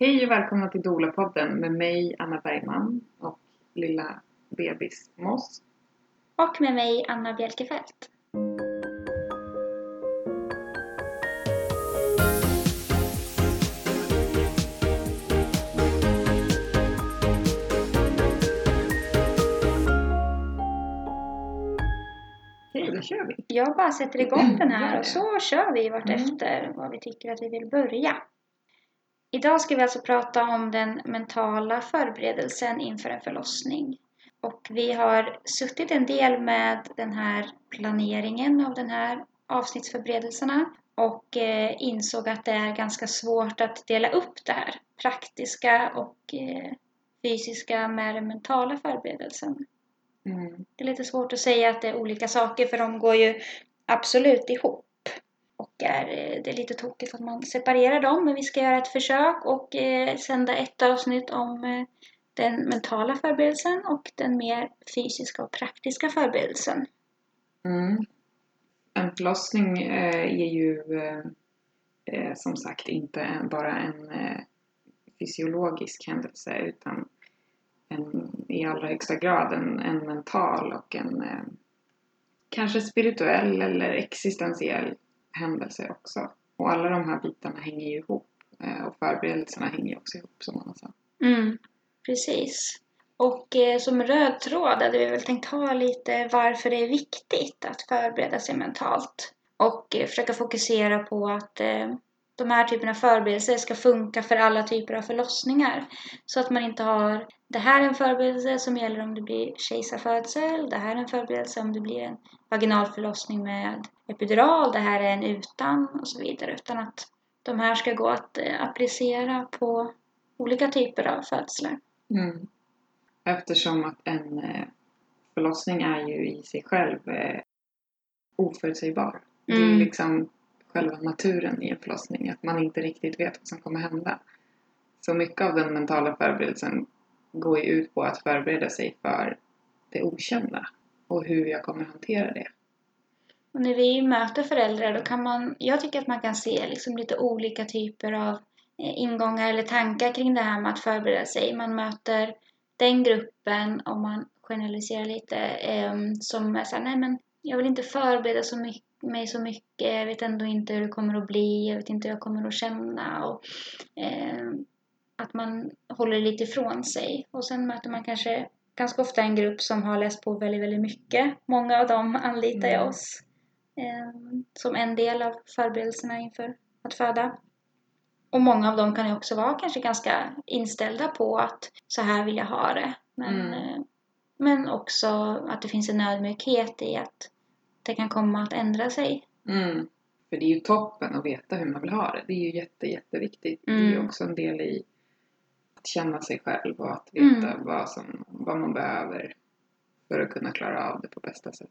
Hej och välkomna till Dola-podden med mig Anna Bergman och lilla bebis Moss. Och med mig Anna Bjelkefelt. Jag bara sätter igång den här och så kör vi vartefter vad vi tycker att vi vill börja. Idag ska vi alltså prata om den mentala förberedelsen inför en förlossning. Och vi har suttit en del med den här planeringen av den här avsnittsförberedelserna och eh, insåg att det är ganska svårt att dela upp det här praktiska och eh, fysiska med den mentala förberedelsen. Mm. Det är lite svårt att säga att det är olika saker för de går ju absolut ihop. Och är, eh, det är lite tokigt att man separerar dem men vi ska göra ett försök och eh, sända ett avsnitt om eh, den mentala förberedelsen och den mer fysiska och praktiska förberedelsen. Mm. En förlossning eh, är ju eh, eh som sagt inte en, bara en eh, fysiologisk händelse utan en, i allra högsta grad en, en mental och en eh, kanske spirituell eller existentiell händelse också. Och alla de här bitarna hänger ju ihop eh, och förberedelserna hänger ju också ihop som man sa. Mm, precis. Och eh, som röd tråd hade vi väl tänkt ha lite varför det är viktigt att förbereda sig mentalt. Och eh, försöka fokusera på att eh, de här typerna av förberedelser ska funka för alla typer av förlossningar. Så att man inte har det här är en förberedelse som gäller om det blir kejsarfödsel, det här är en förberedelse om det blir en vaginal förlossning med epidural, det här är en utan och så vidare. Utan att de här ska gå att eh, applicera på olika typer av födslar. Mm. Eftersom att en eh, förlossning är ju i sig själv eh, oförutsägbar. Det är Mm. liksom själva naturen i en förlossning, att man inte riktigt vet vad som kommer hända. Så mycket av den mentala förberedelsen går ju ut på att förbereda sig för det okända och hur jag kommer hantera det. Och när vi möter föräldrar då kan man, jag tycker att man kan se liksom lite olika typer av eh, ingångar eller tankar kring det här med att förbereda sig. Man möter den gruppen, om man generaliserar lite, eh, som är såhär, nej men jag vill inte förbereda så mycket, mig så mycket, jag vet ändå inte hur det kommer att bli, jag vet inte hur jag kommer att känna. Och, eh, att man håller lite ifrån sig. Och sen möter man kanske ganska ofta en grupp som har läst på väldigt, väldigt mycket. Många av dem anlitar ju Mm. oss eh, som en del av förberedelserna inför att föda. Och många av dem kan ju också vara kanske ganska inställda på att så här vill jag ha det. Men, Mm. eh, men också att det finns en ödmjukhet i att det kan komma att ändra sig. Mm. För det är ju toppen att veta hur man vill ha det. Det är ju jätte, jätteviktigt. Det är ju Mm. också en del i att känna sig själv och att veta Mm. vad, som, vad man behöver för att kunna klara av det på bästa sätt.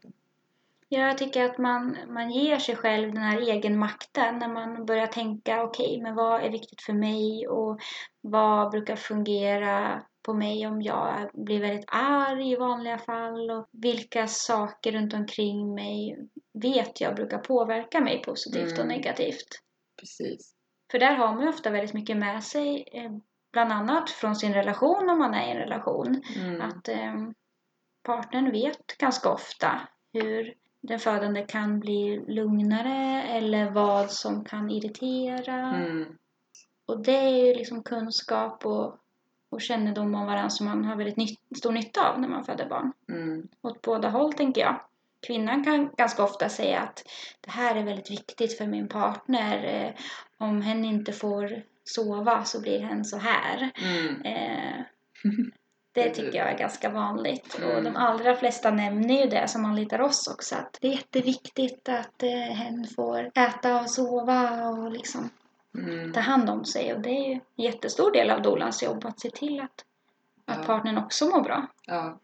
Ja, jag tycker att man, man ger sig själv den här egenmakten när man börjar tänka okej, men vad är viktigt för mig och vad brukar fungera på mig om jag blir väldigt arg i vanliga fall och vilka saker runt omkring mig vet jag brukar påverka mig positivt och Mm. negativt. Precis. För där har man ju ofta väldigt mycket med sig, eh, bland annat från sin relation om man är i en relation. Mm. Att eh, partnern vet ganska ofta hur den födande kan bli lugnare eller vad som kan irritera. Mm. Och det är ju liksom kunskap och, och kännedom om varandra som man har väldigt nytt, stor nytta av när man föder barn. Mm. Åt båda håll tänker jag. Kvinnan kan ganska ofta säga att det här är väldigt viktigt för min partner. Eh, om hen inte får sova så blir hen så här. Mm. Eh, det tycker jag är ganska vanligt. Och Mm. de allra flesta nämner ju det som anlitar oss också. Att det är jätteviktigt att eh, hen får äta och sova och liksom Mm. ta hand om sig. Och det är ju en jättestor del av dolans jobb att se till att, att Ja. partnern också mår bra. Ja.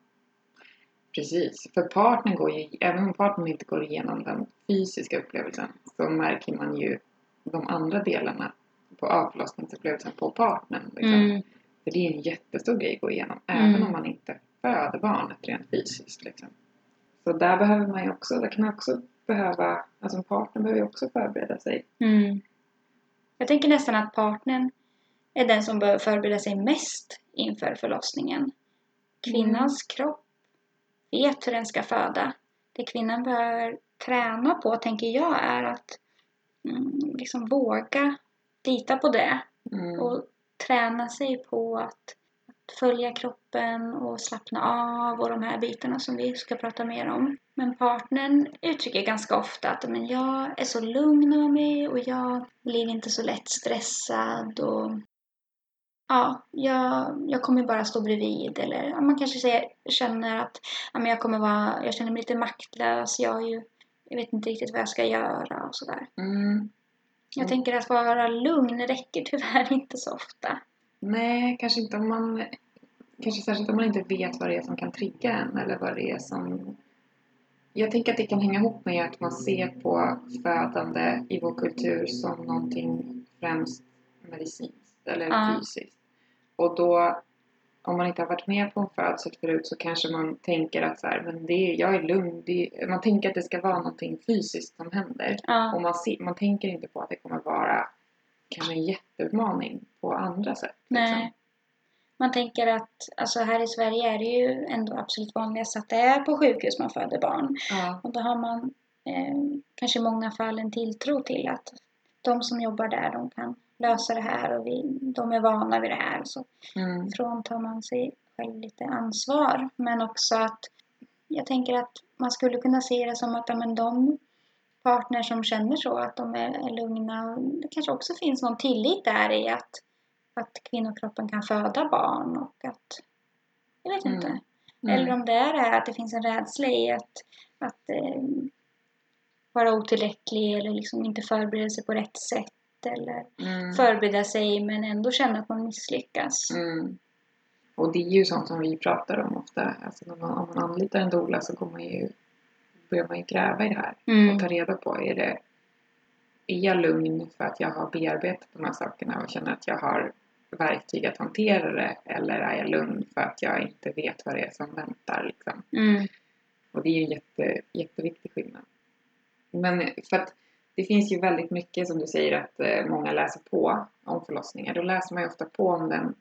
Precis. För partnern går ju, även om partnern inte går igenom den fysiska upplevelsen så märker man ju de andra delarna på avförlossningsupplevelsen på partnern. Liksom. Mm. För det är en jättestor grej att gå igenom. Mm. Även om man inte föder barnet rent fysiskt. Liksom. Så där behöver man ju också, där kan man också behöva, alltså en partner behöver ju också förbereda sig. Mm. Jag tänker nästan att partnern är den som behöver förbereda sig mest inför förlossningen. Kvinnans kropp vet hur den ska föda. Det kvinnan behöver träna på, tänker jag, är att mm, liksom våga lita på det Mm. och träna sig på att, att följa kroppen och slappna av och de här bitarna som vi ska prata mer om. Men partnern uttrycker ganska ofta att men jag är så lugn av mig och jag blir inte så lätt stressad och ja, jag, jag kommer bara stå bredvid eller ja, man kanske säger, känner att ja, men jag kommer vara, jag känner mig lite maktlös, jag, ju, jag vet inte riktigt vad jag ska göra och sådär. Mm. Jag tänker att vara lugn räcker tyvärr inte så ofta. Nej, kanske inte om man... Kanske särskilt om man inte vet vad det är som kan trigga en eller vad det är som... Jag tänker att det kan hänga ihop med att man ser på födande i vår kultur som någonting främst medicinskt eller Ja. fysiskt. Och då, om man inte har varit med på en födsel förut så kanske man tänker att så här, men det, är- jag är lugn. Det, man tänker att det ska vara någonting fysiskt som händer. Ja, Och man, ser, man tänker inte på att det kommer vara kanske en jätteutmaning på andra sätt. liksom. nej. Man tänker att alltså här i Sverige är det ju ändå absolut vanligast att det är på sjukhus man föder barn. Ja. Och då har man eh, kanske i många fall en tilltro till att de som jobbar där, de kan lösa det här och vi, de är vana vid det här. Så Mm. fråntar man sig själv lite ansvar. Men också att jag tänker att man skulle kunna se det som att men de partner som känner så, att de är, är lugna. Det kanske också finns någon tillit där i att, att kvinnokroppen kan föda barn och att jag vet Mm. inte. Mm. Eller om det är att det finns en rädsla i att, att eh, vara otillräcklig eller liksom inte förbereda sig på rätt sätt eller Mm. förbereda sig men ändå känna att man misslyckas. Mm. Och det är ju sånt som vi pratar om ofta. Alltså man, om man anlitar en doula så går man ju, börjar man ju gräva i det här Mm. och ta reda på är det är jag lugn för att jag har bearbetat de här sakerna och känner att jag har verktyg att hantera det eller är jag lugn för att jag inte vet vad det är som väntar liksom. Mm. Och det är ju en jätte, jätteviktig skillnad. Men för att det finns ju väldigt mycket som du säger att eh, många läser på om förlossningar. Då läser man ju ofta på om den,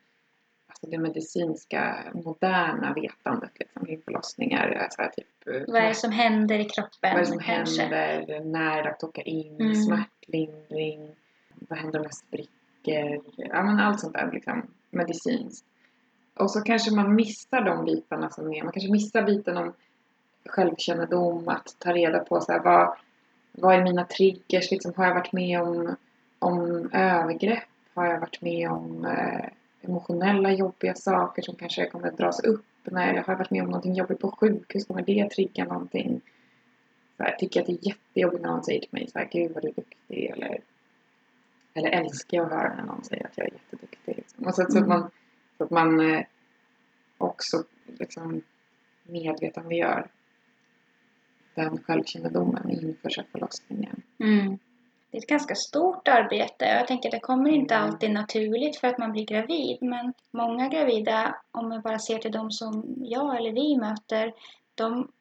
alltså det medicinska moderna vetandet liksom, kring förlossningar. Alltså här, typ, eh, Vad är det som händer i kroppen? vad är det som kanske? händer? När är det åka in? Mm. Smärtlindring? Vad händer med sprickor? Ja men allt sånt där liksom medicinskt. Och så kanske man missar de bitarna som är, man kanske missar biten om självkännedom, att ta reda på så här, vad, vad är mina triggers? Liksom, har jag varit med om, om övergrepp? Har jag varit med om eh, emotionella jobbiga saker som kanske kommer att dras upp? När jag har varit med om någonting jobbigt på sjukhus, kommer det trigga någonting? Så här, tycker jag att det är jättejobbigt när någon säger till mig så här, Gud vad du är duktig eller eller älskar jag att höra när någon säger att jag är jätteduktig. Liksom. Och så, så att Mm. man, så att man eh, också liksom medvetandegör den självkännedomen inför sig förlossningen. Mm. Det är ett ganska stort arbete. Jag tänker att det kommer inte Mm. alltid naturligt för att man blir gravid. Men många gravida, om man bara ser till de som jag eller vi möter, de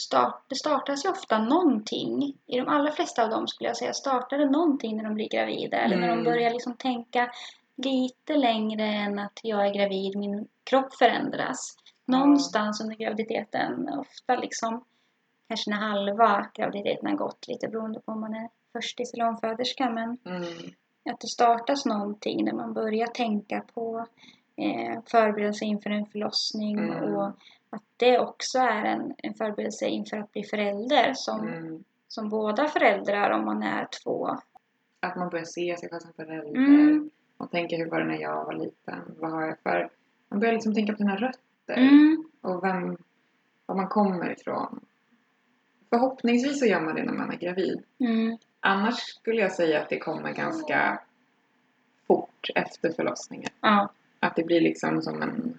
start, det startas ju ofta någonting. I de allra flesta av dem skulle jag säga startar det någonting när de blir gravida. Eller när de Mm. börjar liksom tänka lite längre än att jag är gravid, min kropp förändras. Någonstans under graviditeten, ofta liksom kanske när halva graviditeten har gått, lite beroende på om man är förstis eller omföderska. Men Mm. att det startas någonting när man börjar tänka på eh, förberedelse inför en förlossning Mm. och att det också är en, en förberedelse inför att bli förälder som, Mm. som båda föräldrar om man är två. Att man börjar se sig själv som förälder. Mm. Och tänka hur var det när jag var liten? Vad har jag för... Man börjar liksom tänka på sina rötter. Mm. Och vem, var man kommer ifrån. Förhoppningsvis så gör man det när man är gravid. Mm. Annars skulle jag säga att det kommer ganska fort efter förlossningen. Ja. Att det blir liksom som en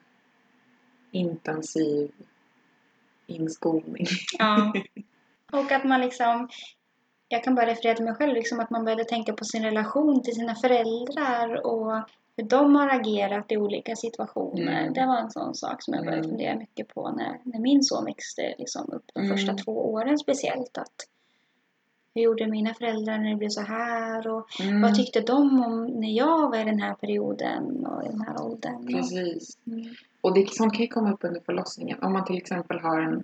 intensiv inskolning. ja. Och att man liksom jag kan bara referera till mig själv, liksom att man började tänka på sin relation till sina föräldrar och hur de har agerat i olika situationer. Mm. Det var en sån sak som jag började Mm. fundera mycket på när, när min son växte liksom upp de Mm. första två åren speciellt. Att hur gjorde mina föräldrar när det blev så här och Mm. vad tyckte de om när jag var i den här perioden och i den här åldern. Precis. Mm. Och det, sånt kan ju komma upp under förlossningen. Om man till exempel har en,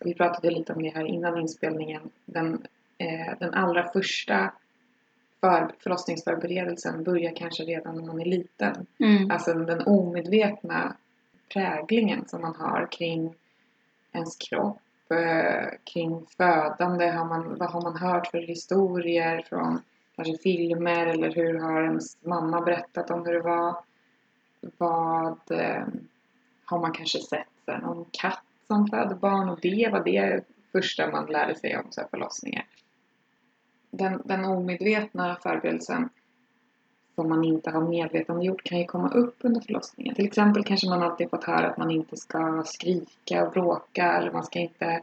vi pratade lite om det här innan inspelningen, den, eh, den allra första för, förlossningsförberedelsen börjar kanske redan när man är liten. Mm. Alltså den omedvetna präglingen som man har kring ens kropp, Eh, kring födande, har man, vad har man hört för historier från kanske filmer eller hur har ens mamma berättat om hur det var? Vad eh, har man kanske sett sen? Någon katt som föder barn och det var det första man lärde sig om så här förlossningar. Den, den omedvetna förberedelsen som man inte har medvetandegjort kan ju komma upp under förlossningen. Till exempel kanske man alltid fått höra att man inte ska skrika och bråka eller man ska inte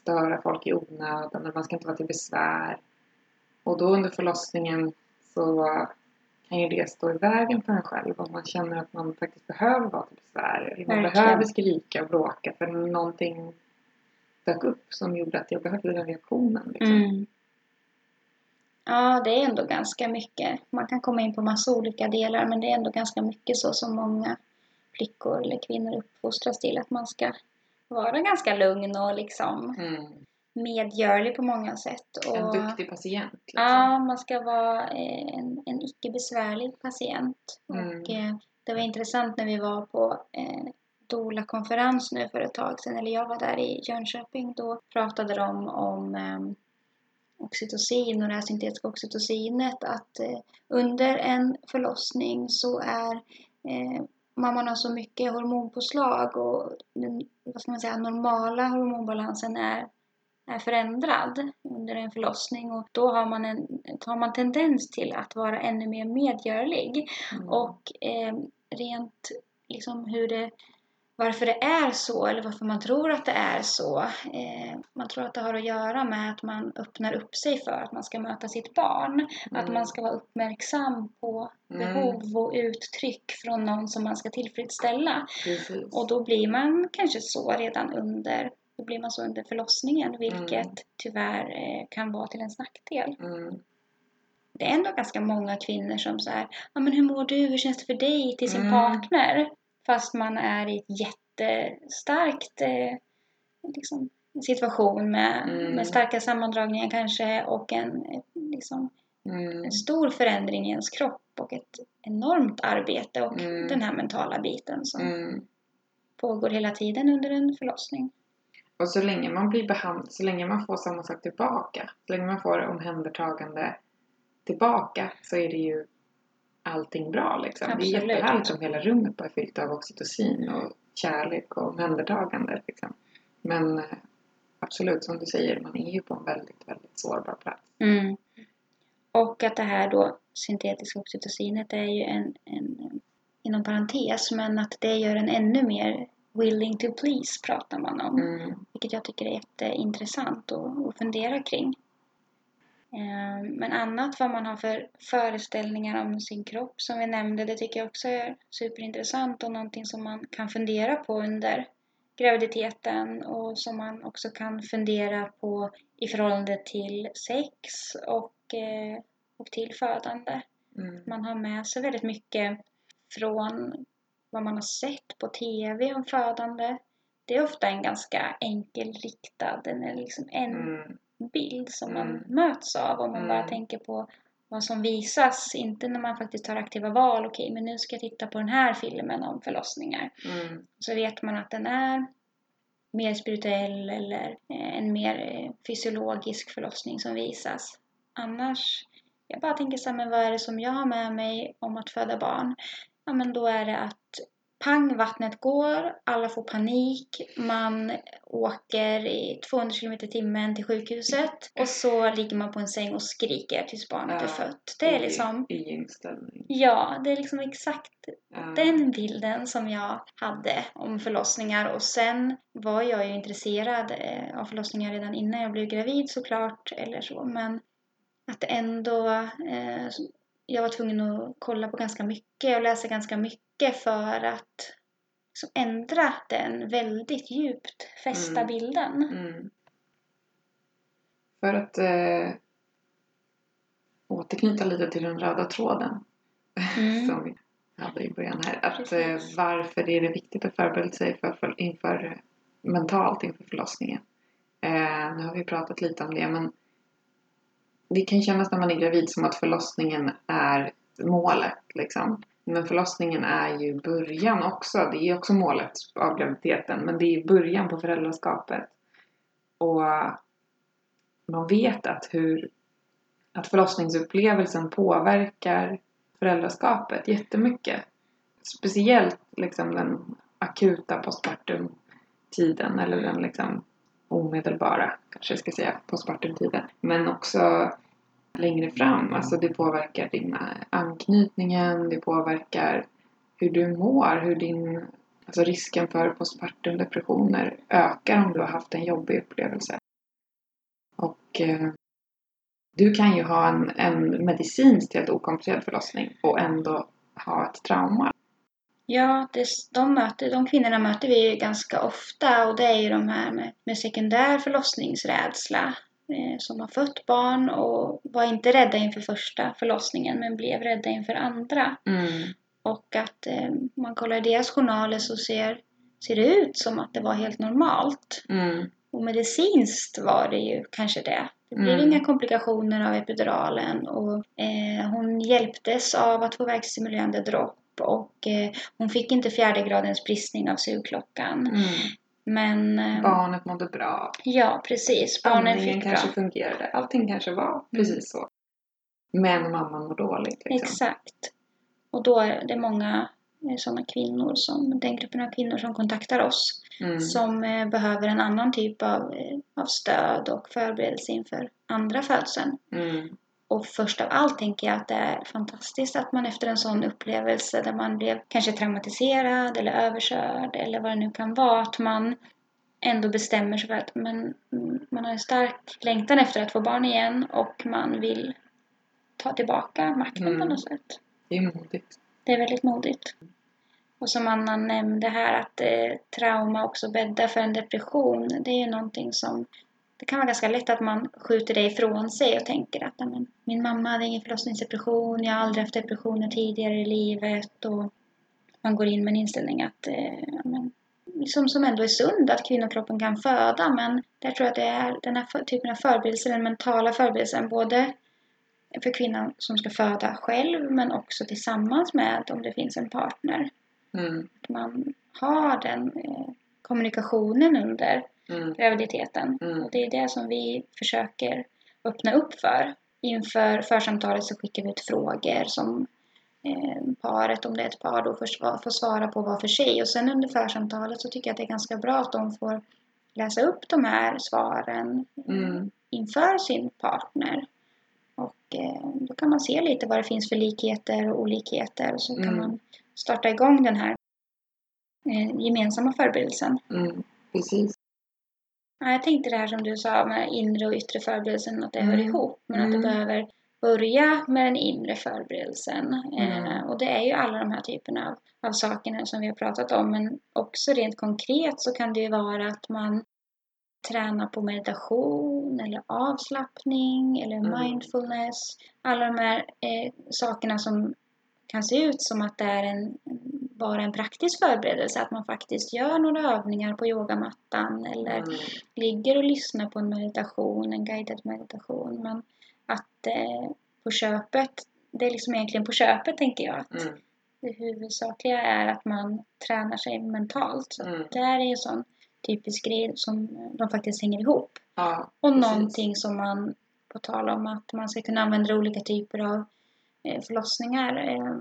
störa folk i onödan eller man ska inte vara till besvär. Och då under förlossningen så kan ju det stå i vägen för en själv om man känner att man faktiskt behöver vara till besvär eller man Verkligen. behöver skrika och bråka för någonting dök upp som gjorde att jag behövde den reaktionen. Liksom. Mm. Ja, det är ändå ganska mycket. Man kan komma in på massa olika delar men det är ändå ganska mycket så som många flickor eller kvinnor uppfostras till att man ska vara ganska lugn och liksom Mm. medgörlig på många sätt. Och, En duktig patient. Liksom. Ja, man ska vara eh, en, en icke besvärlig patient. Mm. Och eh, det var intressant när vi var på eh, DOLA-konferens nu för ett tag sedan, eller jag var där i Jönköping, då pratade de om eh, oxytocin och det här syntetiska oxytocinet, att eh, under en förlossning så är eh, mamman har så mycket hormonpåslag och den vad ska man säga, normala hormonbalansen är är förändrad under en förlossning och då har man en har man tendens till att vara ännu mer medgörlig. Mm. Och eh, rent liksom hur det, varför det är så eller varför man tror att det är så. Eh, man tror att det har att göra med att man öppnar upp sig för att man ska möta sitt barn. Att Mm. man ska vara uppmärksam på Mm. behov och uttryck från någon som man ska tillfredsställa. Precis. Och då blir man kanske så redan under då blir man så under förlossningen vilket Mm. tyvärr eh, kan vara till ens nackdel. Mm. Det är ändå ganska många kvinnor som säger ja men hur mår du, hur känns det för dig till sin Mm. partner? Fast man är i ett jättestarkt eh, liksom, situation med, Mm. med starka sammandragningar kanske och en, liksom, Mm. en stor förändring i ens kropp och ett enormt arbete och Mm. den här mentala biten som Mm. pågår hela tiden under en förlossning. Och så länge man blir behandlad, så länge man får samma sak tillbaka, så länge man får omhändertagande tillbaka så är det ju allting bra liksom. Det är jättehärligt om hela rummet bara är fyllt av oxytocin och kärlek och omhändertagande liksom. Men eh, absolut, som du säger, man är ju på en väldigt, väldigt sårbar plats. Mm. Och att det här då syntetiska oxytocinet är ju en, en inom parentes men att det gör en ännu mer willing to please pratar man om. Mm. Vilket jag tycker är jätteintressant att, att fundera kring. Eh, Men annat vad man har för föreställningar om sin kropp som vi nämnde, det tycker jag också är superintressant och någonting som man kan fundera på under graviditeten och som man också kan fundera på i förhållande till sex och, eh, och till födande. Mm. Man har med sig väldigt mycket från vad man har sett på TV om födande. Det är ofta en ganska enkelriktad, en, liksom en Mm. Bild som man Mm. möts av om man Mm. bara tänker på vad som visas. Inte när man faktiskt tar aktiva val. Okej, men nu ska jag titta på den här filmen om förlossningar. Mm. Så vet man att den är mer spirituell eller eh, en mer eh, fysiologisk förlossning som visas. Annars, jag bara tänker så här, men vad är det som jag har med mig om att föda barn? Ja, men då är det att pang, vattnet går, alla får panik, man åker i 200 km timmen till sjukhuset och så ligger man på en säng och skriker tills barnet är Ja, fött. Det är liksom, I inställning. ja, det är liksom exakt Ja. den bilden som jag hade om förlossningar och sen var jag ju intresserad eh, av förlossningar redan innan jag blev gravid såklart eller så men att det ändå eh, jag var tvungen att kolla på ganska mycket och läsa ganska mycket för att liksom ändra den väldigt djupt fästa Mm. bilden. Mm. För att eh, återknyta lite till den röda tråden Mm. som vi hade i början här. Att eh, varför är det viktigt att förbereda sig för, för, inför, mentalt inför förlossningen? Eh, nu har vi pratat lite om det men det kan kännas när man är gravid som att förlossningen är målet liksom. Men förlossningen är ju början också. Det är också målet av graviditeten. Men det är början på föräldraskapet. Och man vet att hur att förlossningsupplevelsen påverkar föräldraskapet jättemycket. Speciellt liksom den akuta postpartum-tiden eller den liksom omedelbara, kanske jag ska säga, postpartum-tiden. Men också längre fram. Alltså det påverkar din anknytningen, det påverkar hur du mår, hur din Alltså risken för postpartumdepressioner ökar om du har haft en jobbig upplevelse. Och eh, du kan ju ha en, en medicinskt helt okomplicerad förlossning och ändå ha ett trauma. Ja, det, de, möter, de kvinnorna möter vi ganska ofta och det är ju de här med, med sekundär förlossningsrädsla eh, som har fött barn och var inte rädda inför första förlossningen men blev rädda inför andra. Mm. Och att eh, man kollar deras journaler så ser, ser det ut som att det var helt normalt. Mm. Och medicinskt var det ju kanske det. Det blev Mm. inga komplikationer av epiduralen och eh, hon hjälptes av att få verkstimulerande dropp och eh, hon fick inte fjärde gradens bristning av sugklockan. Mm. Men eh, Barnet mådde bra. ja, precis. Barnen Andningen fick kanske bra. fungerade. Allting kanske var precis så. Men mamman mår dåligt liksom. Exakt. Och då är det många sådana kvinnor som, den gruppen av kvinnor som kontaktar oss Mm. som eh, behöver en annan typ av, eh, av stöd och förberedelse inför andra födseln. Mm. Och först av allt tänker jag att det är fantastiskt att man efter en sån upplevelse där man blev kanske traumatiserad eller överkörd eller vad det nu kan vara, att man ändå bestämmer sig för att mm, man har en stark längtan efter att få barn igen och man vill ta tillbaka makten på Mm. något sätt. Det är modigt. Det är väldigt modigt. Och som Anna nämnde här att eh, trauma också bäddar för en depression. Det är ju någonting som det kan vara ganska lätt att man skjuter det ifrån sig och tänker att "Nej, men, min mamma hade ingen förlossningsdepression, jag har aldrig haft depressioner tidigare i livet. Och man går in med en inställning att eh, men, som, som ändå är sund, att kvinnokroppen kan föda. Men där tror jag att det är den här typen av förberedelse, den mentala förberedelsen, både för kvinnan som ska föda själv men också tillsammans med om det finns en partner. Mm. Att man har den eh, kommunikationen under Mm. graviditeten. Mm. Och det är det som vi försöker öppna upp för. Inför församtalet så skickar vi ut frågor som eh, paret, om det är ett par, då får, får svara på var för sig. Och sen under församtalet så tycker jag att det är ganska bra att de får läsa upp de här svaren eh, Mm. inför sin partner. Och eh, då kan man se lite vad det finns för likheter och olikheter och så kan Mm. man starta igång den här eh, gemensamma förberedelsen. Mm. Precis. Ja, jag tänkte det här som du sa med inre och yttre förberedelsen, att det hör Mm. ihop. Men att Mm. det behöver börja med den inre förberedelsen. Mm. Eh, och det är ju alla de här typerna av, av sakerna som vi har pratat om. Men också rent konkret så kan det ju vara att man tränar på meditation eller avslappning eller Mm. mindfulness. Alla de här eh, sakerna som kan se ut som att det är en, bara en praktisk förberedelse. Att man faktiskt gör några övningar på yogamattan eller Mm. ligger och lyssnar på en meditation, en guidad meditation. Men att eh, på köpet, det är liksom egentligen på köpet tänker jag att Mm. det huvudsakliga är att man tränar sig mentalt. Så Mm. det här är en sån typisk grej som de faktiskt hänger ihop. Ja, Och precis. någonting som man, på tal om att man ska kunna använda olika typer av förlossningar, eh,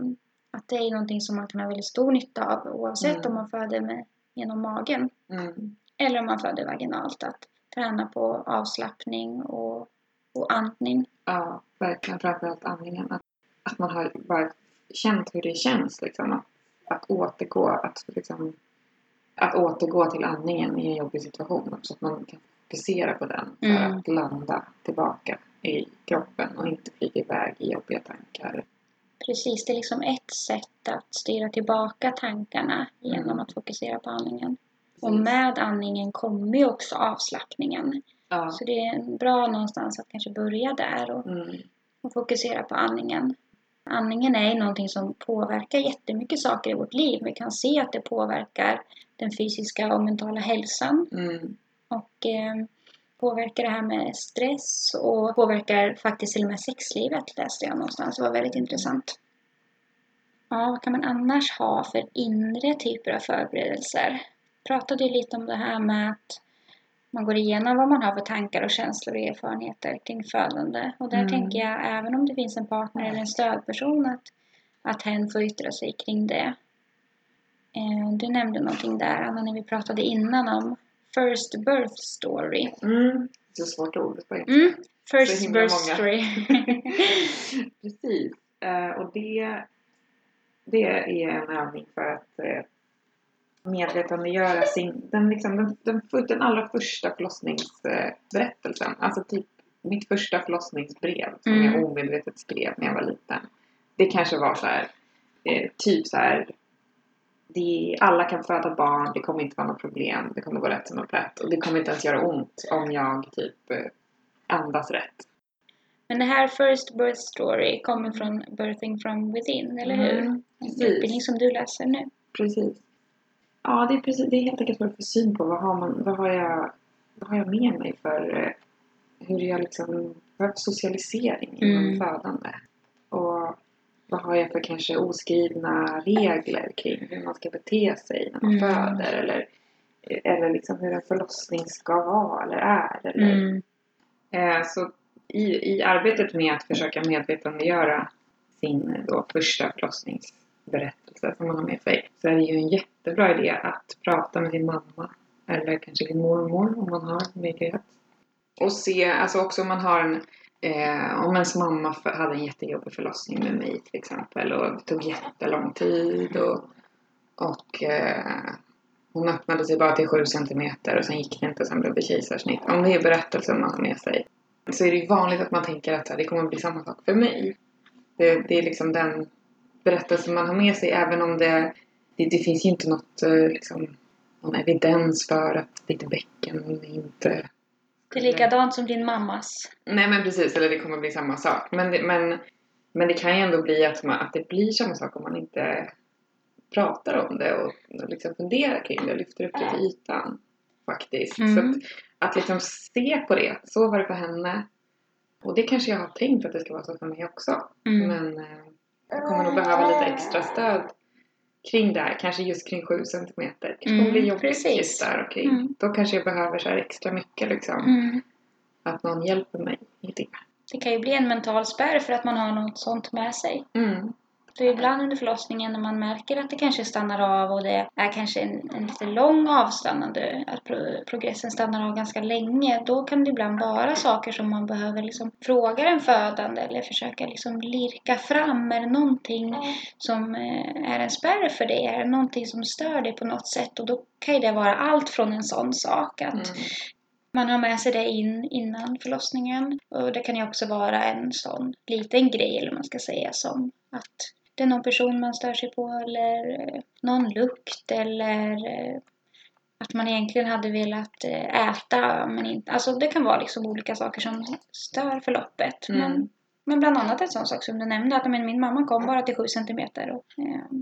att det är någonting som man kan ha väldigt stor nytta av oavsett Mm. om man föder med, genom magen Mm. eller om man föder vaginalt. Att träna på avslappning och, och andning. Ja, verkligen. Framförallt andningen. Att, att man har bara känt hur det känns. Liksom. Att, att återgå, att, liksom, att återgå till andningen i en jobbig situation. Så att man kan fokusera på den för Mm. att landa tillbaka i kroppen och inte flyga iväg i jobbiga tankar. Precis, det är liksom ett sätt att styra tillbaka tankarna genom Mm. att fokusera på andningen. Och med andningen kommer ju också avslappningen. Ja. Så det är bra någonstans att kanske börja där och, Mm. och fokusera på andningen. Andningen är ju någonting som påverkar jättemycket saker i vårt liv. Vi kan se att det påverkar den fysiska och mentala hälsan Mm. och eh, påverkar det här med stress och påverkar faktiskt till och med sexlivet läste jag någonstans. Det var väldigt intressant. Ja, vad kan man annars ha för inre typer av förberedelser? pratade ju lite om det här med att man går igenom vad man har för tankar och känslor och erfarenheter kring födande. Och där Mm. tänker jag, även om det finns en partner eller en stödperson, att, att hen får yttra sig kring det. Eh, du nämnde någonting där, Anna, när vi pratade innan om First Birth Story. Mm. Så svårt ord på. Mm, First Birth många. Story. Precis. Eh, och det, det är en övning för att eh, medvetandegöra sin, den, liksom, den, den, den allra första förlossningsberättelsen. Alltså typ mitt första förlossningsbrev som Mm. jag omedvetet skrev när jag var liten. Det kanske var så här, eh, typ så här. Det, alla kan föda barn, det kommer inte vara något problem, det kommer gå rätt som en plätt och det kommer inte ens göra ont om jag typ eh, andas rätt. Men det här First Birth Story kommer från Birthing from Within, eller hur? Mm, En precis. utbildning som du läser nu. Precis. Ja, det är, precis, det är helt enkelt vad du får syn på. Vad har, man, vad har, jag, vad har jag med mig för... eh, Hur jag liksom... Socialisering inom Mm. födande? Vad har jag för kanske oskrivna regler kring hur man ska bete sig när man Mm. föder? Eller, eller liksom hur en förlossning ska vara eller är. Eller, Mm. Eh, Så i, i arbetet med att försöka medvetandegöra sin då första förlossningsberättelse som man har med sig så är det ju en jättebra idé att prata med sin mamma eller kanske din mormor om man har möjlighet. Och se, alltså också om man har en Eh, om ens mamma för, hade en jättejobbig förlossning med mig till exempel och det tog jättelång tid och, och eh, hon öppnade sig bara till 7 centimeter och sen gick det inte och sen blev det kejsarsnitt. Om det är berättelsen man har med sig så är det ju vanligt att man tänker att här, det kommer att bli samma sak för mig. Det, det är liksom den berättelsen man har med sig även om det, det, det finns ju inte något, eh, liksom, någon evidens för att ditt bäcken inte det är likadant som din mammas. Nej men precis, eller det kommer bli samma sak. Men det, men, men det kan ju ändå bli att, man, att det blir samma sak om man inte pratar om det och, och liksom funderar kring det och lyfter upp det till ytan. Faktiskt. Mm. Så att, att liksom se på det. Så var det för henne. Och det kanske jag har tänkt att det ska vara så för mig också. Mm. Men eh, jag kommer nog behöva lite extra stöd kring det här. Kanske just kring 7 centimeter. Det Mm, kommer bli jobbigt precis. just där och kring. Mm. Då kanske jag behöver så extra mycket liksom. Mm. Att någon hjälper mig i det. Det kan ju bli en mental spärr för att man har något sånt med sig. Mm. För ibland under förlossningen när man märker att det kanske stannar av och det är kanske en, en lite lång avstannande, att pro, progressen stannar av ganska länge, då kan det ibland vara saker som man behöver liksom fråga den födande eller försöka liksom lirka fram. Är det någonting som eh, är en spärr för det? Är det någonting som stör dig på något sätt? Och då kan ju det vara allt från en sån sak att Mm. man har med sig det in innan förlossningen. Och det kan ju också vara en sån liten grej, eller man ska säga, som att det är någon person man stör sig på eller eh, någon lukt eller eh, att man egentligen hade velat eh, äta men inte... Alltså det kan vara liksom olika saker som stör förloppet. Mm. Men, men bland annat en sån sak som du nämnde, att men, min mamma kom bara till 7 centimeter. Och, eh,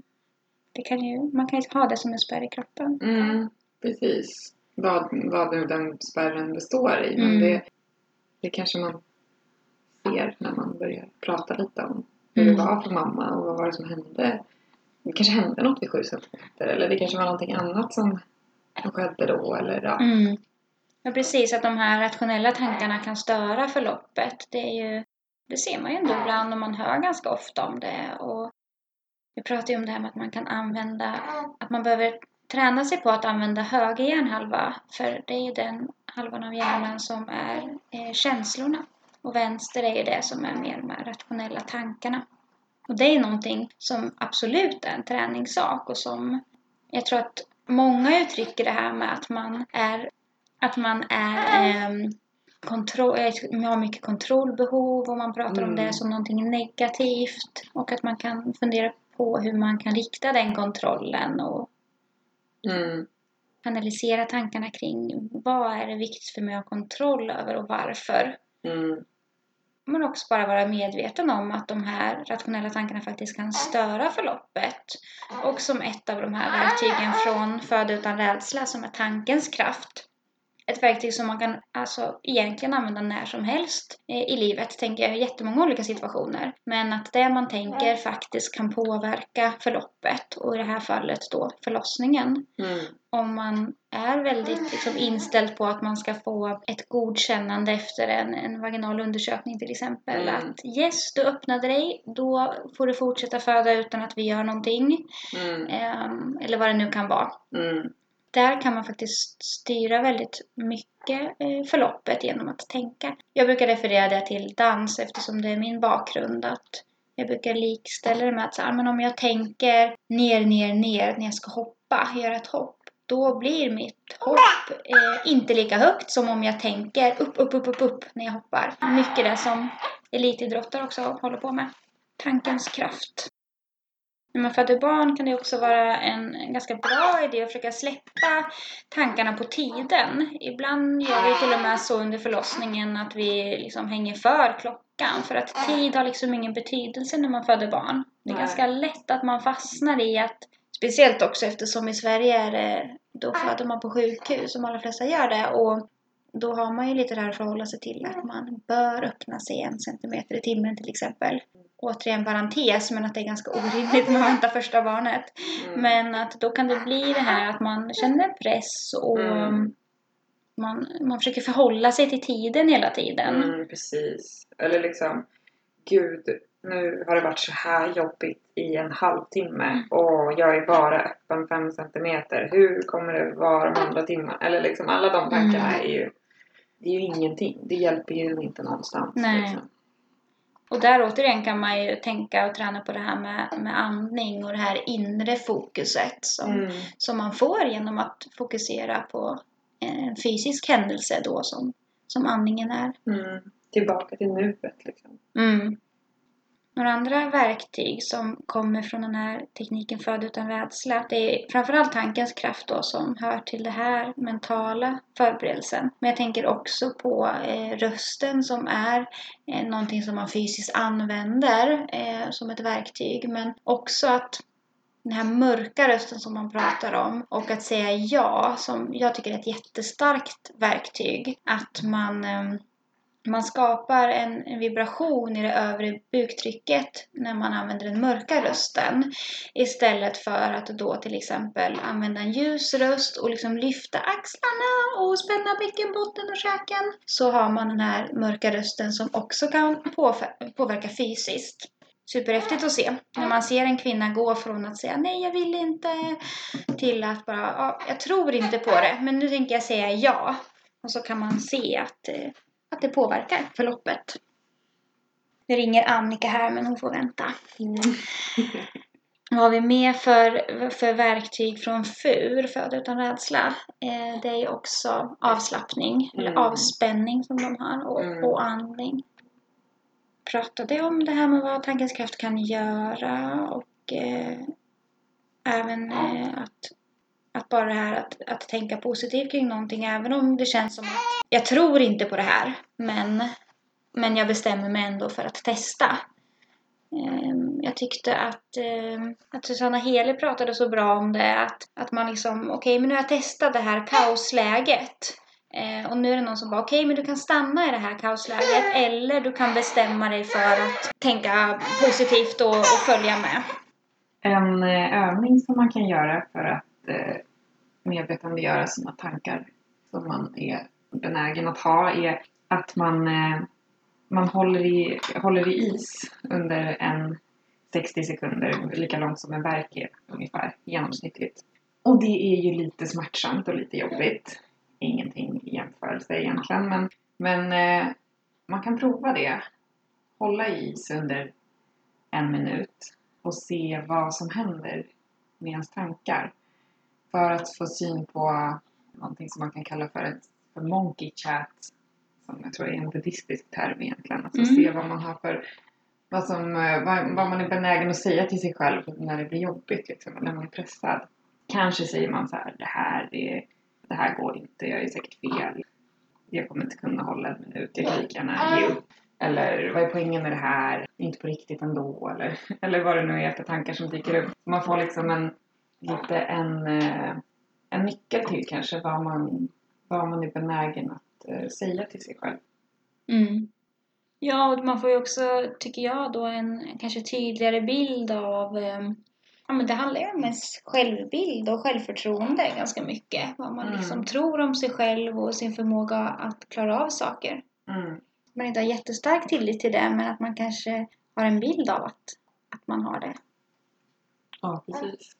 det kan ju, man kan ju ha det som en spärr i kroppen. Mm, precis. Vad, vad nu den spärren består i. Men Mm. det, det kanske man ser när man börjar prata lite om hur Mm. det var för mamma och vad var det som hände. Det kanske hände något vid 7 centimeter eller det kanske var någonting annat som, som skedde då eller ja. Mm. Ja, precis. Att de här rationella tankarna kan störa förloppet. Det, är ju, det ser man ju ändå ibland och man hör ganska ofta om det. Och vi pratar ju om det här med att man kan använda, att man behöver träna sig på att använda höger hjärnhalva. För det är ju den halvan av hjärnan som är eh, känslorna. Och vänster är ju det som är mer de här rationella tankarna. Och det är någonting som absolut är en träningssak och som jag tror att många uttrycker det här med att man är att man är ehm, kontroll, eh, har mycket kontrollbehov och man pratar om Mm. det som någonting negativt och att man kan fundera på hur man kan rikta den kontrollen och Mm. analysera tankarna kring vad är det viktigt för mig att ha kontroll över och varför. Mm. Men också bara vara medveten om att de här rationella tankarna faktiskt kan störa förloppet. Och som ett av de här verktygen från Föda utan rädsla som är tankens kraft ett verktyg som man kan alltså egentligen använda när som helst i livet, tänker jag, i jättemånga olika situationer. Men att det man tänker faktiskt kan påverka förloppet och i det här fallet då förlossningen. Mm. Om man är väldigt liksom, inställd på att man ska få ett godkännande efter en, en vaginal undersökning till exempel. Mm. Att yes, du öppnade dig, då får du fortsätta föda utan att vi gör någonting. Mm. Ehm, eller vad det nu kan vara Mm där kan man faktiskt styra väldigt mycket eh, förloppet genom att tänka. Jag brukar referera det till dans eftersom det är min bakgrund. Att jag brukar likställa det med att så här, ah, men om jag tänker ner, ner, ner när jag ska hoppa, göra ett hopp. Då blir mitt hopp eh, inte lika högt som om jag tänker upp, upp, upp, upp, upp när jag hoppar. Mycket det som elitidrottare också håller på med. Tankens kraft. När man föder barn kan det också vara en, ganska bra idé att försöka släppa tankarna på tiden. Ibland gör vi till och med så under förlossningen att vi liksom hänger för klockan för att tid har liksom ingen betydelse när man föder barn. Det är Nej. ganska lätt att man fastnar i att Speciellt också eftersom i Sverige är det, då föder man på sjukhus, som alla flesta gör det. Och då har man ju lite det här att förhålla sig till att man bör öppna sig en centimeter i timmen till exempel. Återigen parentes, men att det är ganska orimligt när man väntar första barnet. Mm. Men att då kan det bli det här att man känner press och Mm. man, man försöker förhålla sig till tiden hela tiden. Mm, precis. Eller liksom, gud, nu har det varit så här jobbigt i en halvtimme Mm. och jag är bara öppen fem centimeter. Hur kommer det vara de andra timmarna? Eller liksom alla de tankarna Mm. är ju, det är ju ingenting. Det hjälper ju inte någonstans. Nej. Liksom. Och där återigen kan man ju tänka och träna på det här med, med andning och det här inre fokuset som, Mm. som man får genom att fokusera på en fysisk händelse då som, som andningen är. Mm. Tillbaka till nuet liksom. Mm. Några andra verktyg som kommer från den här tekniken Föd utan rädsla. Det är framförallt tankens kraft då som hör till det här mentala förberedelsen. Men jag tänker också på eh, rösten som är eh, någonting som man fysiskt använder eh, som ett verktyg. Men också att den här mörka rösten som man pratar om och att säga ja som jag tycker är ett jättestarkt verktyg. Att man eh, man skapar en, en vibration i det övre buktrycket när man använder den mörka rösten. Istället för att då till exempel använda en ljus röst och liksom lyfta axlarna och spänna bäckenbotten och käken. Så har man den här mörka rösten som också kan påverka fysiskt. Superhäftigt att se. När man ser en kvinna gå från att säga nej jag vill inte till att bara ja, jag tror inte på det men nu tänker jag säga ja. Och så kan man se att eh, att det påverkar förloppet. Det ringer Annika här men hon får vänta. Vad har vi mer för, för verktyg från FUR, Föda utan rädsla? Eh, det är ju också avslappning, eller Mm. avspänning som de har, och, Mm. och andning. Pratade om det här med vad tankens kraft kan göra och eh, även eh, att, att bara det här att, att tänka positivt kring någonting även om det känns som att jag tror inte på det här men, men jag bestämmer mig ändå för att testa. Ehm, jag tyckte att, ehm, att Susanna Hele pratade så bra om det att, att man liksom, okej men nu har jag testat det här kaosläget. Ehm, och nu är det någon som bara, okej men du kan stanna i det här kaosläget eller du kan bestämma dig för att tänka positivt och, och följa med. En eh, övning som man kan göra för att eh, medvetandegöra sina tankar som man är benägen att ha är att man, eh, man håller, i, håller i is under en 60 sekunder, lika långt som en verk är ungefär genomsnittligt. Och det är ju lite smärtsamt och lite jobbigt. Ingenting i jämförelse egentligen men, men eh, man kan prova det. Hålla i is under en minut och se vad som händer med ens tankar. För att få syn på någonting som man kan kalla för ett för monkey chat. Som jag tror är en buddhistisk term egentligen. Alltså Mm. se vad man har för vad, som, eh, vad, vad man är benägen att säga till sig själv när det blir jobbigt liksom, när man är pressad. Kanske säger man så här, det här det det här går inte, jag är säkert fel. Jag kommer inte kunna hålla en minut, jag kan lika gärna ge upp. Eller vad är poängen med det här? Inte på riktigt ändå. Eller, eller vad det nu är för tankar som dyker upp. Man får liksom en, lite en, eh, en nyckel till kanske vad man, vad man är benägen att eh, säga till sig själv. Mm. Ja, och man får ju också, tycker jag, då en kanske tydligare bild av eh, Ja, men det handlar ju om ens självbild och självförtroende ganska mycket. Vad man Mm. liksom tror om sig själv och sin förmåga att klara av saker. Mm. Man inte har jättestark tillit till det, men att man kanske har en bild av att, att man har det. Ja, precis.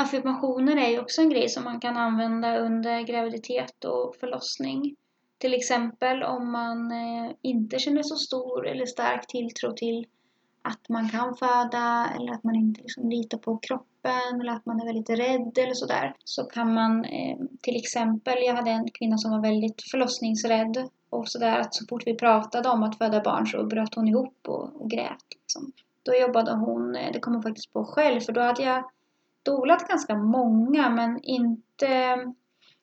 Affirmationer är ju också en grej som man kan använda under graviditet och förlossning. Till exempel om man eh, inte känner så stor eller stark tilltro till att man kan föda eller att man inte liksom litar på kroppen eller att man är väldigt rädd eller sådär. Så kan man eh, till exempel, jag hade en kvinna som var väldigt förlossningsrädd och sådär att så fort vi pratade om att föda barn så bröt hon ihop och, och grät. Liksom. Då jobbade hon, eh, det kom hon faktiskt på själv, för då hade jag dolat ganska många men inte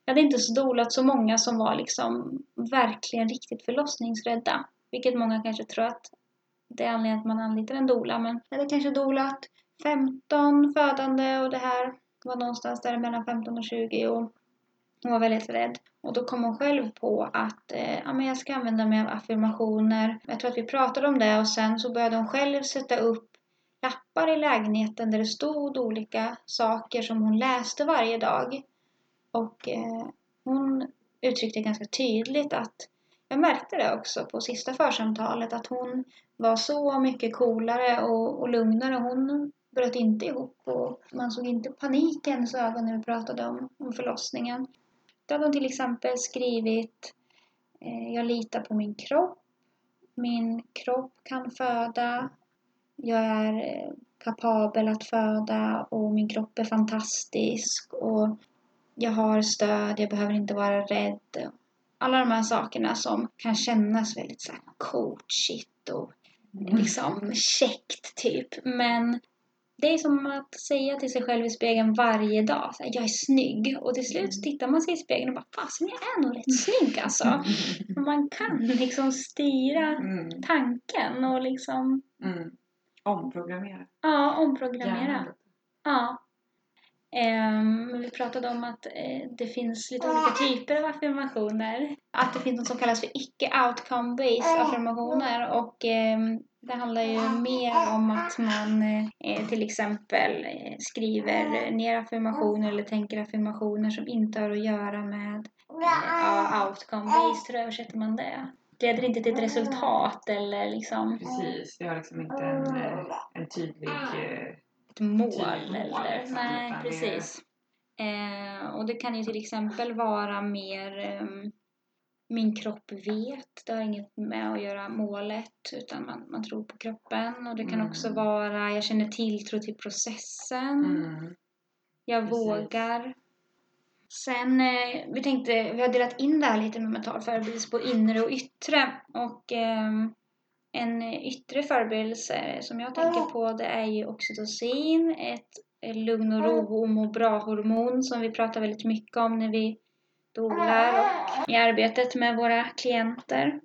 jag hade inte dolat så många som var liksom verkligen riktigt förlossningsrädda. Vilket många kanske tror att det är anledningen att man anlitar en dola. Men jag hade kanske dolat 15 födande och det här var någonstans där mellan 15 och 20 och hon var väldigt rädd. Och då kom hon själv på att eh, ja, men jag ska använda mig av affirmationer. Jag tror att vi pratade om det och sen så började hon själv sätta upp lappar i lägenheten där det stod olika saker som hon läste varje dag. Och eh, hon uttryckte ganska tydligt att jag märkte det också på sista församtalet att hon var så mycket coolare och, och lugnare. Hon bröt inte ihop och man såg inte paniken i hennes ögon när vi pratade om, om förlossningen. Då hade hon till exempel skrivit eh, Jag litar på min kropp. Min kropp kan föda. Jag är eh, kapabel att föda och min kropp är fantastisk. Och jag har stöd, jag behöver inte vara rädd. Alla de här sakerna som kan kännas väldigt så här coachigt och liksom käckt typ. Men det är som att säga till sig själv i spegeln varje dag, så här, jag är snygg. Och till slut tittar man sig i spegeln och bara, fasen jag är nog rätt snygg alltså. Man kan liksom styra Mm. tanken och liksom, Mm. Omprogrammera. ja, omprogrammera. Ja. Ehm, vi pratade om att eh, det finns lite olika typer av affirmationer. Att det finns något som kallas för icke-outcome-based affirmationer och ehm, det handlar ju mer om att man eh, till exempel eh, skriver ner affirmationer eller tänker affirmationer som inte har att göra med eh, outcome-based, hur översätter man det? Leder inte till ett resultat eller liksom Precis, vi har liksom inte en, eh, en tydlig... eh, ett mål Tydligt mål, eller... liksom, Nej, precis. Eh, och det kan ju till exempel vara mer ehm, min kropp vet, det har inget med att göra målet utan man, man tror på kroppen. Och det kan Mm. också vara jag känner tilltro till processen, Mm. jag precis. vågar. Sen, eh, vi tänkte, vi har delat in det här lite med mental förberedelse på inre och yttre. Och ehm, en yttre förberedelse som jag tänker på det är ju oxytocin, ett ett lugn och ro och må bra-hormon som vi pratar väldigt mycket om när vi dolar och i arbetet med våra klienter.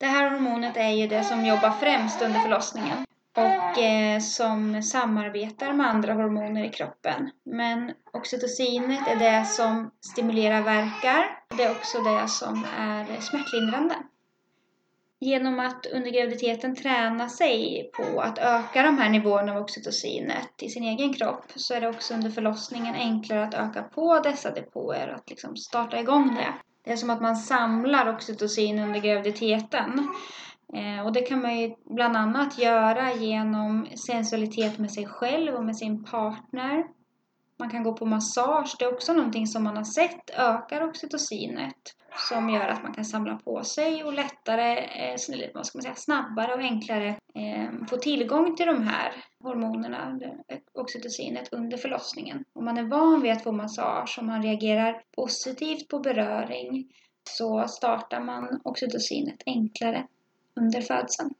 Det här hormonet är ju det som jobbar främst under förlossningen och eh, som samarbetar med andra hormoner i kroppen. Men oxytocinet är det som stimulerar verkar. Det är också det som är smärtlindrande. Genom att under graviditeten träna sig på att öka de här nivåerna av oxytocinet i sin egen kropp så är det också under förlossningen enklare att öka på dessa depåer, att liksom starta igång det. Det är som att man samlar oxytocin under graviditeten. Eh, och det kan man ju bland annat göra genom sensualitet med sig själv och med sin partner. Man kan gå på massage, det är också någonting som man har sett ökar oxytocinet som gör att man kan samla på sig och lättare, eh, vad ska man säga, snabbare och enklare eh, få tillgång till de här hormonerna, oxytocinet, under förlossningen. Om man är van vid att få massage, om man reagerar positivt på beröring, så startar man oxytocinet enklare under födseln.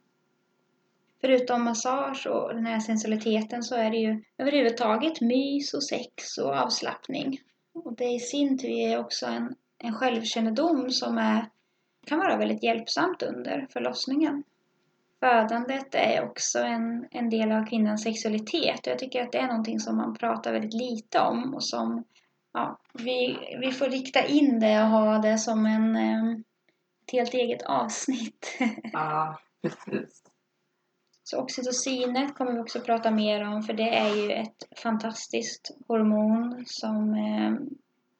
Förutom massage och den här sensualiteten så är det ju överhuvudtaget mys och sex och avslappning Och det i sin tur ger också en, en självkännedom som är, kan vara väldigt hjälpsamt under förlossningen. Födandet är också en, en del av kvinnans sexualitet och jag tycker att det är någonting som man pratar väldigt lite om och som ja, vi, vi får rikta in det och ha det som en, eh, ett helt eget avsnitt. Ja, precis. Så oxytocinet kommer vi också prata mer om för det är ju ett fantastiskt hormon som eh,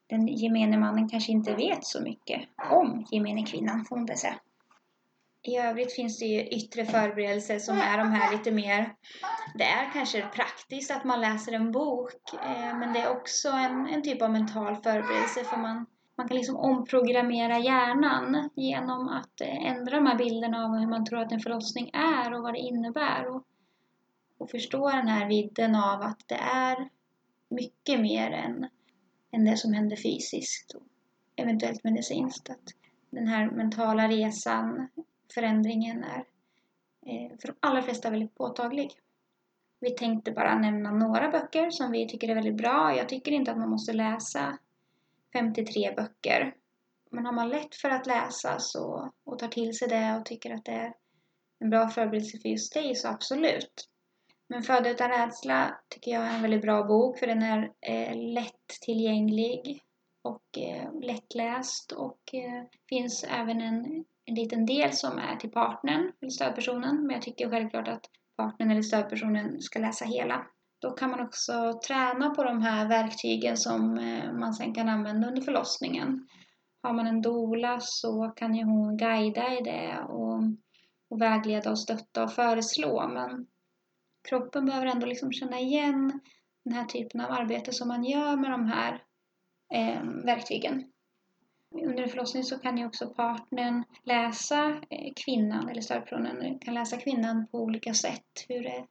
den gemene mannen kanske inte vet så mycket om, gemene kvinnan får man väl säga. I övrigt finns det ju yttre förberedelser som är de här lite mer, det är kanske praktiskt att man läser en bok, eh, men det är också en, en typ av mental förberedelse för man, man kan liksom omprogrammera hjärnan genom att eh, ändra de här bilderna av hur man tror att en förlossning är och vad det innebär. Och, och förstå den här vidden av att det är mycket mer än, än det som händer fysiskt och eventuellt medicinskt. Att den här mentala resan förändringen är eh, för de allra flesta väldigt påtaglig. Vi tänkte bara nämna några böcker som vi tycker är väldigt bra. Jag tycker inte att man måste läsa 53 böcker. Men har man lätt för att läsa så, och tar till sig det och tycker att det är en bra förberedelse för just dig så absolut. Men Föda utan rädsla tycker jag är en väldigt bra bok för den är eh, lättillgänglig och eh, lättläst och eh, finns även en en liten del som är till partnern eller stödpersonen. Men jag tycker självklart att partnern eller stödpersonen ska läsa hela. Då kan man också träna på de här verktygen som eh, man sen kan använda under förlossningen. Har man en dola så kan ju hon guida i det och, och vägleda och stötta och föreslå. Men kroppen behöver ändå liksom känna igen den här typen av arbete som man gör med de här eh, verktygen under en förlossning så kan ju också partnern läsa eh, kvinnan, eller stödpersonen kan läsa kvinnan på olika sätt. Hur det,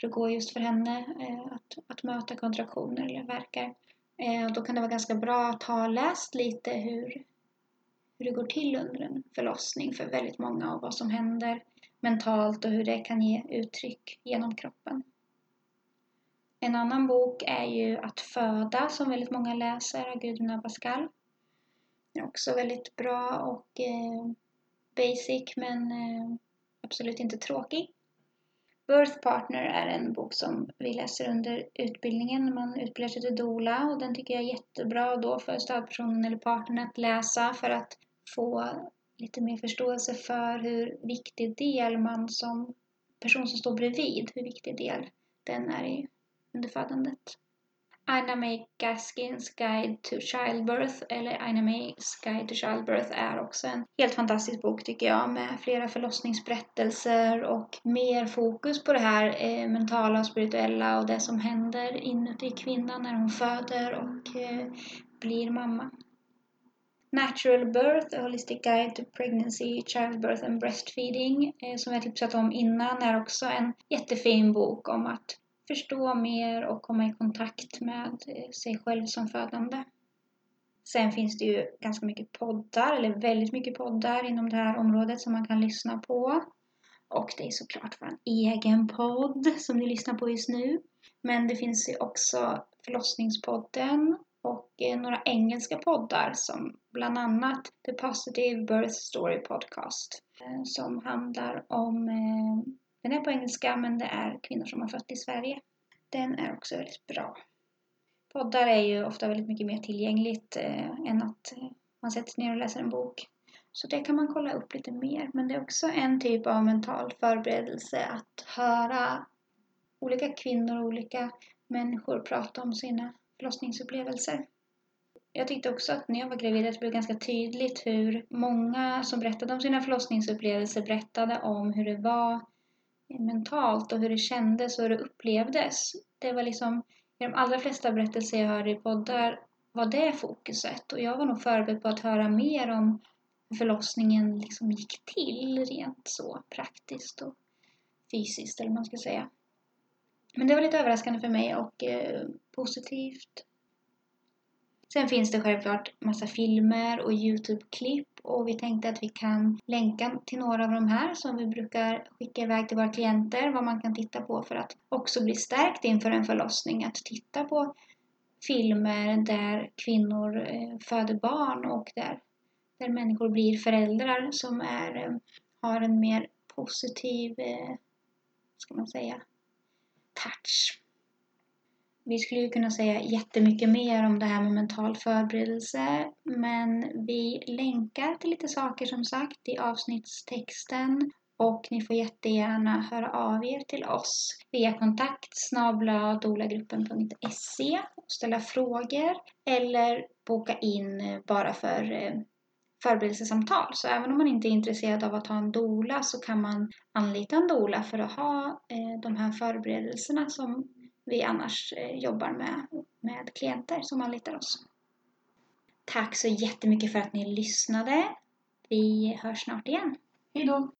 hur det går just för henne eh, att, att möta kontraktioner eller verkar. Eh, då kan det vara ganska bra att ha läst lite hur, hur det går till under en förlossning för väldigt många och vad som händer mentalt och hur det kan ge uttryck genom kroppen. En annan bok är ju Att föda som väldigt många läser av Gudrun Abascal. Den är också väldigt bra och eh, basic men eh, absolut inte tråkig. Birth Partner är en bok som vi läser under utbildningen när man utbildar sig till doula och den tycker jag är jättebra då för stödpersonen eller partnern att läsa för att få lite mer förståelse för hur viktig del man som person som står bredvid, hur viktig del den är i under födandet. Aina May Gaskins Guide to Childbirth eller Aina Mays Guide to Childbirth är också en helt fantastisk bok tycker jag med flera förlossningsberättelser och mer fokus på det här eh, mentala och spirituella och det som händer inuti kvinnan när hon föder och eh, blir mamma. Natural Birth, A Holistic Guide to Pregnancy, Childbirth and Breastfeeding, eh, som jag tipsat om innan, är också en jättefin bok om att förstå mer och komma i kontakt med eh, sig själv som födande. Sen finns det ju ganska mycket poddar, eller väldigt mycket poddar inom det här området som man kan lyssna på. Och det är såklart vår egen podd som ni lyssnar på just nu. Men det finns ju också Förlossningspodden och eh, några engelska poddar som bland annat The Positive Birth Story Podcast eh, som handlar om den är på engelska men det är kvinnor som har fött i Sverige. Den är också väldigt bra. Poddar är ju ofta väldigt mycket mer tillgängligt eh, än att eh, man sätter sig ner och läser en bok. Så det kan man kolla upp lite mer. Men det är också en typ av mental förberedelse att höra olika kvinnor och olika människor prata om sina förlossningsupplevelser. Jag tyckte också att när jag var gravid att det blev ganska tydligt hur många som berättade om sina förlossningsupplevelser berättade om hur det var mentalt och hur det kändes och hur det upplevdes. Det var liksom, i de allra flesta berättelser jag hörde i poddar var det fokuset och jag var nog förberedd på att höra mer om hur förlossningen liksom gick till rent så praktiskt och fysiskt eller vad man ska säga. Men det var lite överraskande för mig och eh, positivt Sen finns det självklart massa filmer och Youtube-klipp och vi tänkte att vi kan länka till några av de här som vi brukar skicka iväg till våra klienter, vad man kan titta på för att också bli stärkt inför en förlossning. Att titta på filmer där kvinnor eh, föder barn och där, där människor blir föräldrar som är, eh, har en mer positiv, eh, ska man säga, touch. Vi skulle ju kunna säga jättemycket mer om det här med mental förberedelse men vi länkar till lite saker som sagt i avsnittstexten. Och ni får jättegärna höra av er till oss. Via kontakt dolagruppen.se och ställa frågor. Eller boka in eh, bara för eh, förberedelsesamtal. Så även om man inte är intresserad av att ha en dola så kan man anlita en dola för att ha eh, de här förberedelserna som vi annars eh, jobbar med, med klienter som anlitar oss. Tack så jättemycket för att ni lyssnade. Vi hörs snart igen. Hej då!